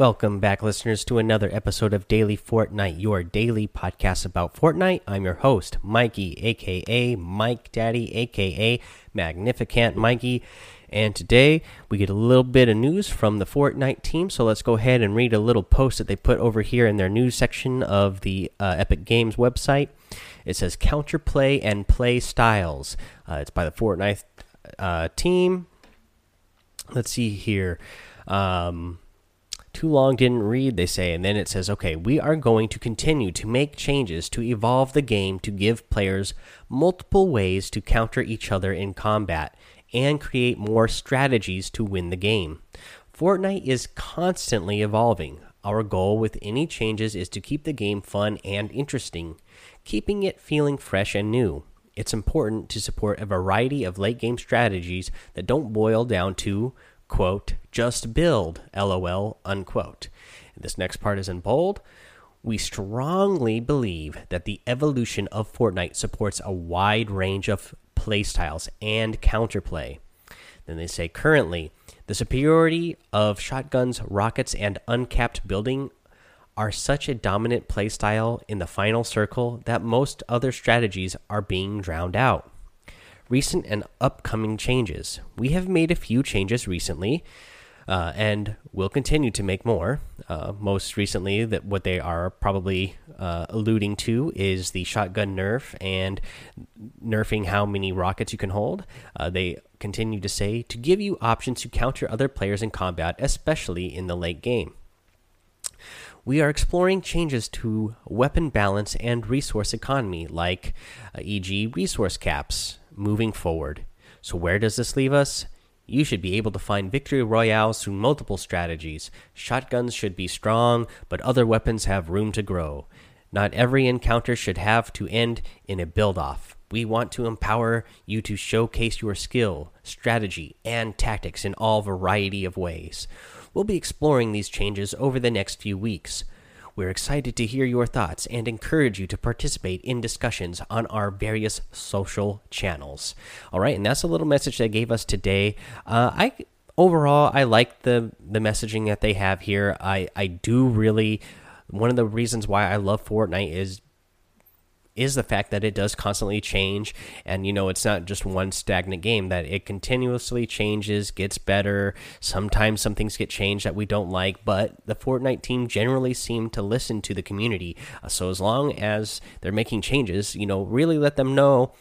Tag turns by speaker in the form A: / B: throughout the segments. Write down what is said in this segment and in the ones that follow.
A: Welcome back, listeners, to another episode of Daily Fortnite, your daily podcast about Fortnite. I'm your host, Mikey, aka Mike Daddy, aka Magnificent Mikey. And today we get a little bit of news from the Fortnite team. So let's go ahead and read a little post that they put over here in their news section of the uh, Epic Games website. It says counterplay and play styles. Uh, it's by the Fortnite uh, team. Let's see here. Um, too long didn't read, they say, and then it says, okay, we are going to continue to make changes to evolve the game to give players multiple ways to counter each other in combat and create more strategies to win the game. Fortnite is constantly evolving. Our goal with any changes is to keep the game fun and interesting, keeping it feeling fresh and new. It's important to support a variety of late game strategies that don't boil down to quote, just build, lol, unquote. This next part is in bold. We strongly believe that the evolution of Fortnite supports a wide range of playstyles and counterplay. Then they say currently, the superiority of shotguns, rockets, and uncapped building are such a dominant playstyle in the final circle that most other strategies are being drowned out recent and upcoming changes. We have made a few changes recently, uh, and will continue to make more. Uh, most recently, that what they are probably uh, alluding to is the shotgun nerf and nerfing how many rockets you can hold. Uh, they continue to say to give you options to counter other players in combat, especially in the late game. We are exploring changes to weapon balance and resource economy, like uh, e.g., resource caps, moving forward. So, where does this leave us? You should be able to find victory royales through multiple strategies. Shotguns should be strong, but other weapons have room to grow. Not every encounter should have to end in a build off. We want to empower you to showcase your skill, strategy, and tactics in all variety of ways. We'll be exploring these changes over the next few weeks. We're excited to hear your thoughts and encourage you to participate in discussions on our various social channels. All right, and that's a little message they gave us today. Uh, I overall I like the the messaging that they have here. I I do really one of the reasons why I love Fortnite is is the fact that it does constantly change. And you know it's not just one stagnant game that it continuously changes gets better. Sometimes some things get changed that we don't like but the fortnite team generally seem to listen to the community. Uh, so as long as they're making changes you know really let them know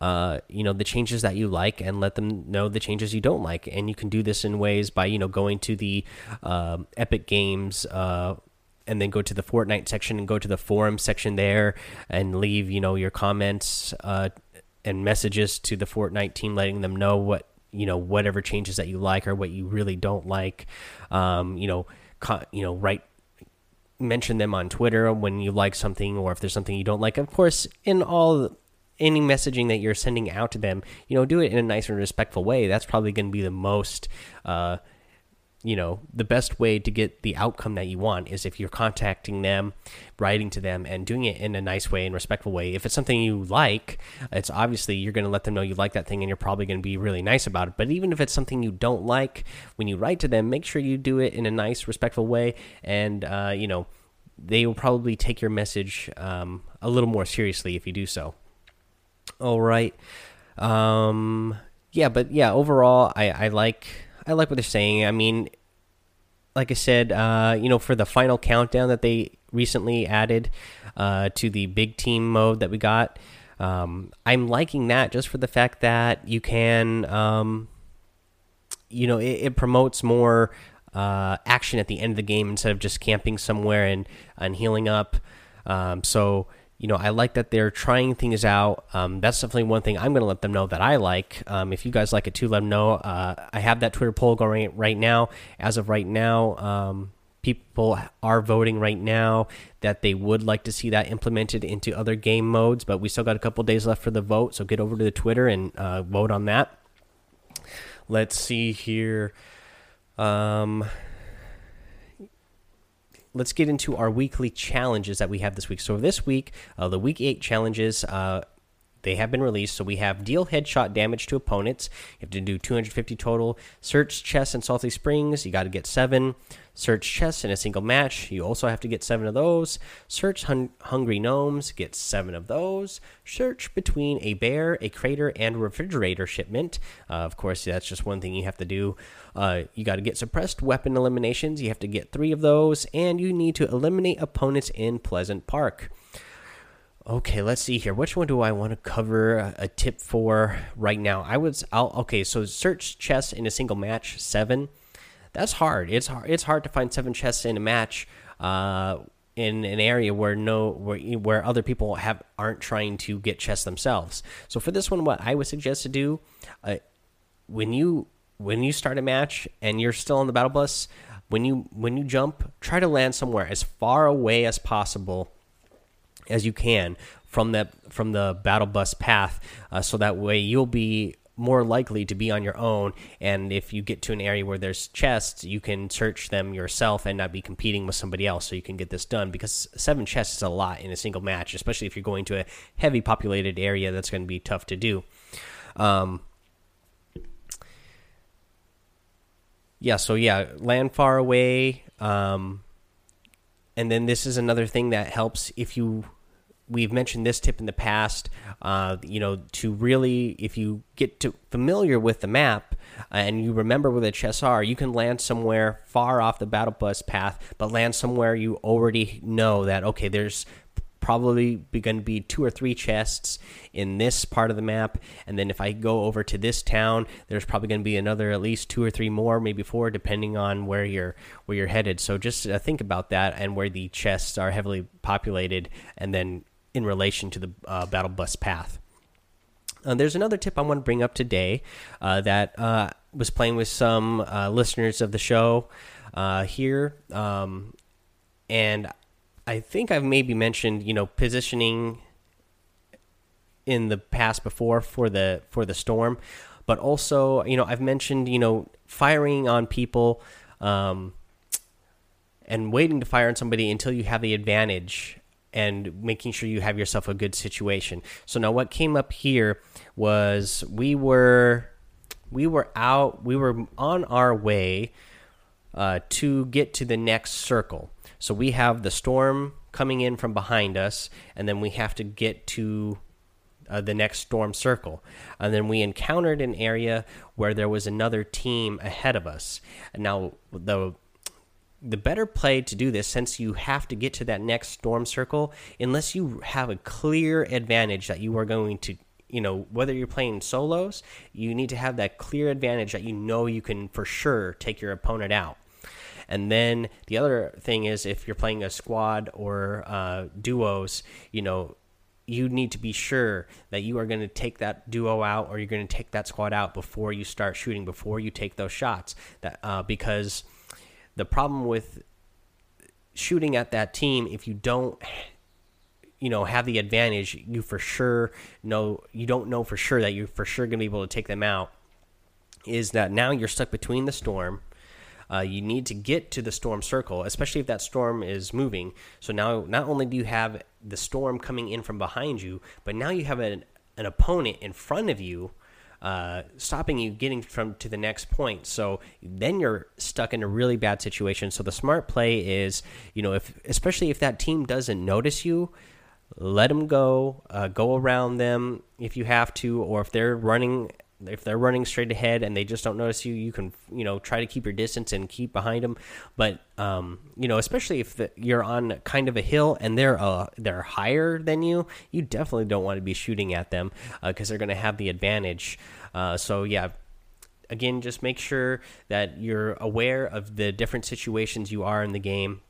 A: uh, you know the changes that you like and let them know the changes you don't like. And you can do this in ways by you know going to the uh, epic games uh, and then go to the Fortnite section and go to the forum section there and leave you know your comments uh, and messages to the Fortnite team, letting them know what you know whatever changes that you like or what you really don't like. Um, you know, you know, write mention them on Twitter when you like something or if there's something you don't like. Of course, in all any messaging that you're sending out to them, you know, do it in a nice and respectful way. That's probably going to be the most uh, you know the best way to get the outcome that you want is if you're contacting them writing to them and doing it in a nice way and respectful way. If it's something you like it's obviously you're going to let them know you like that thing and you're probably going to be really nice about it. But even if it's something you don't like when you write to them make sure you do it in a nice respectful way. And uh, you know they will probably take your message um, a little more seriously if you do so. All right. Um, yeah but yeah overall i i like I like what they're saying. I mean, like I said, uh, you know, for the final countdown that they recently added uh, to the big team mode that we got, um, I'm liking that just for the fact that you can, um, you know, it, it promotes more uh, action at the end of the game instead of just camping somewhere and and healing up. Um, so you know, I like that they're trying things out. Um, that's definitely one thing I'm going to let them know that I like. Um, if you guys like it too, let them know. Uh, I have that Twitter poll going right now. As of right now, um, people are voting right now that they would like to see that implemented into other game modes, but we still got a couple days left for the vote. So get over to the Twitter and uh, vote on that. Let's see here. Um, let's get into our weekly challenges that we have this week. So this week, uh, the week eight challenges. Uh, they have been released. So we have deal headshot damage to opponents. You have to do 250 total. Search chests and salty springs. You got to get seven. Search chests in a single match. You also have to get seven of those. Search hun hungry gnomes. Get seven of those. Search between a bear, a crater, and a refrigerator shipment. Uh, of course, that's just one thing you have to do. Uh, you got to get suppressed weapon eliminations. You have to get three of those, and you need to eliminate opponents in Pleasant Park. Okay, let's see here. Which one do I want to cover a, tip for right now? I was I'll okay, so search chests in a single match, 7. That's hard. It's hard it's hard to find 7 chests in a match uh in an area where no where where other people have aren't trying to get chests themselves. So for this one what I would suggest to do uh, when you when you start a match and you're still on the battle bus, when you when you jump, try to land somewhere as far away as possible as you can from that from the battle bus path, uh, so that way you'll be more likely to be on your own. And if you get to an area where there's chests, you can search them yourself and not be competing with somebody else. So you can get this done because seven chests is a lot in a single match, especially if you're going to a heavy populated area. That's going to be tough to do. Um, yeah, so yeah, land far away. Um, and then this is another thing that helps if you we've mentioned this tip in the past. Uh, you know, to really, if you get to familiar with the map uh, and you remember where the chests are, you can land somewhere far off the battle bus path, but land somewhere you already know that okay, there's probably going to be two or three chests in this part of the map and then if i go over to this town there's probably going to be another at least two or three more maybe four depending on where you're where you're headed so just uh, think about that and where the chests are heavily populated and then in relation to the uh, battle bus path. Uh, there's another tip I want to bring up today uh, that uh, was playing with some uh, listeners of the show uh, here, um, and I think I've maybe mentioned you know positioning in the past before for the for the storm, but also you know I've mentioned you know firing on people. Um, and waiting to fire on somebody until you have the advantage and making sure you have yourself a good situation. So now what came up here was we were we were out we were on our way uh, to get to the next circle. So we have the storm coming in from behind us, and then we have to get to uh, the next storm circle. And then we encountered an area where there was another team ahead of us. And now the the better play to do this since you have to get to that next storm circle unless you have a clear advantage that you are going to you know whether you're playing solos you need to have that clear advantage that you know you can for sure take your opponent out. And then the other thing is if you're playing a squad or uh, duos you know you need to be sure that you are going to take that duo out or you're going to take that squad out before you start shooting before you take those shots. That uh, because the problem with shooting at that team, if you don't, you know, have the advantage, you for sure know you don't know for sure that you're for sure going to be able to take them out. Is that now you're stuck between the storm? Uh, you need to get to the storm circle, especially if that storm is moving. So now, not only do you have the storm coming in from behind you, but now you have an, an opponent in front of you uh, stopping you getting from to the next point. So then you're stuck in a really bad situation. So the smart play is, you know, if especially if that team doesn't notice you, let them go, uh, go around them if you have to, or if they're running if they're running straight ahead and they just don't notice you, you can you know try to keep your distance and keep behind them. But um, you know, especially if the, you're on kind of a hill and they're uh, they're higher than you, you definitely don't want to be shooting at them because uh, they're going to have the advantage. Uh, so yeah. Again, just make sure that you're aware of the different situations you are in the game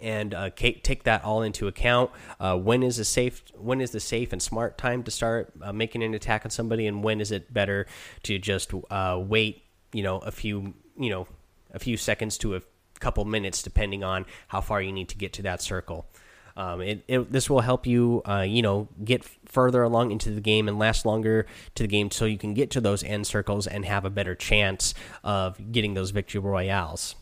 A: and uh, take that all into account. Uh, when is a safe? When is the safe and smart time to start uh, making an attack on somebody, and when is it better to just uh, wait? You know, a few you know, a few seconds to a couple minutes, depending on how far you need to get to that circle. Um, it, it, this will help you, uh, you know, get further along into the game and last longer to the game, so you can get to those end circles and have a better chance of getting those victory royales.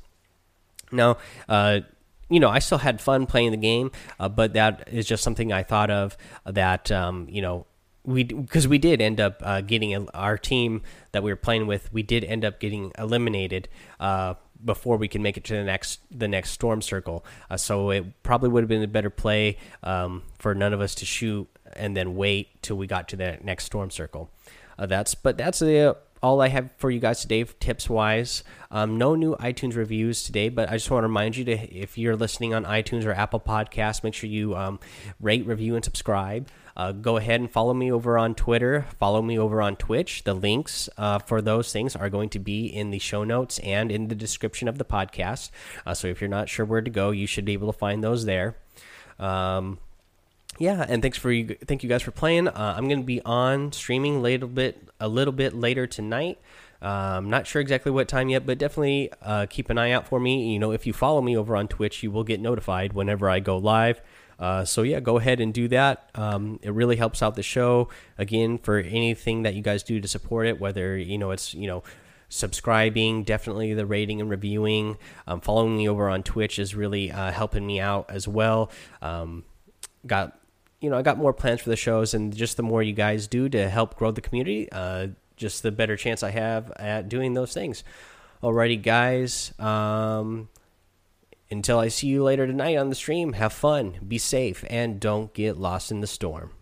A: Now, uh, you know, I still had fun playing the game, uh, but that is just something I thought of that, um, you know, we because we did end up uh, getting a, our team that we were playing with. We did end up getting eliminated uh, before we can make it to the next the next storm circle. Uh, so it probably would have been a better play um, for none of us to shoot and then wait till we got to the next storm circle. Uh, that's but that's the all I have for you guys today, tips wise. Um, no new iTunes reviews today, but I just want to remind you to if you're listening on iTunes or Apple Podcasts, make sure you um, rate, review, and subscribe. Uh, go ahead and follow me over on Twitter. Follow me over on Twitch. The links uh, for those things are going to be in the show notes and in the description of the podcast. Uh, so if you're not sure where to go, you should be able to find those there. Um, yeah, and thanks for you. Thank you guys for playing. Uh, I'm going to be on streaming a little bit, a little bit later tonight. Um, not sure exactly what time yet, but definitely uh, keep an eye out for me. You know, if you follow me over on Twitch, you will get notified whenever I go live. Uh, so yeah, go ahead and do that. Um, it really helps out the show. Again, for anything that you guys do to support it, whether you know it's you know subscribing, definitely the rating and reviewing. Um, following me over on Twitch is really uh, helping me out as well. Um, got you know, I got more plans for the shows, and just the more you guys do to help grow the community, uh, just the better chance I have at doing those things. Alrighty, guys. Um, until I see you later tonight on the stream, have fun, be safe, and don't get lost in the storm.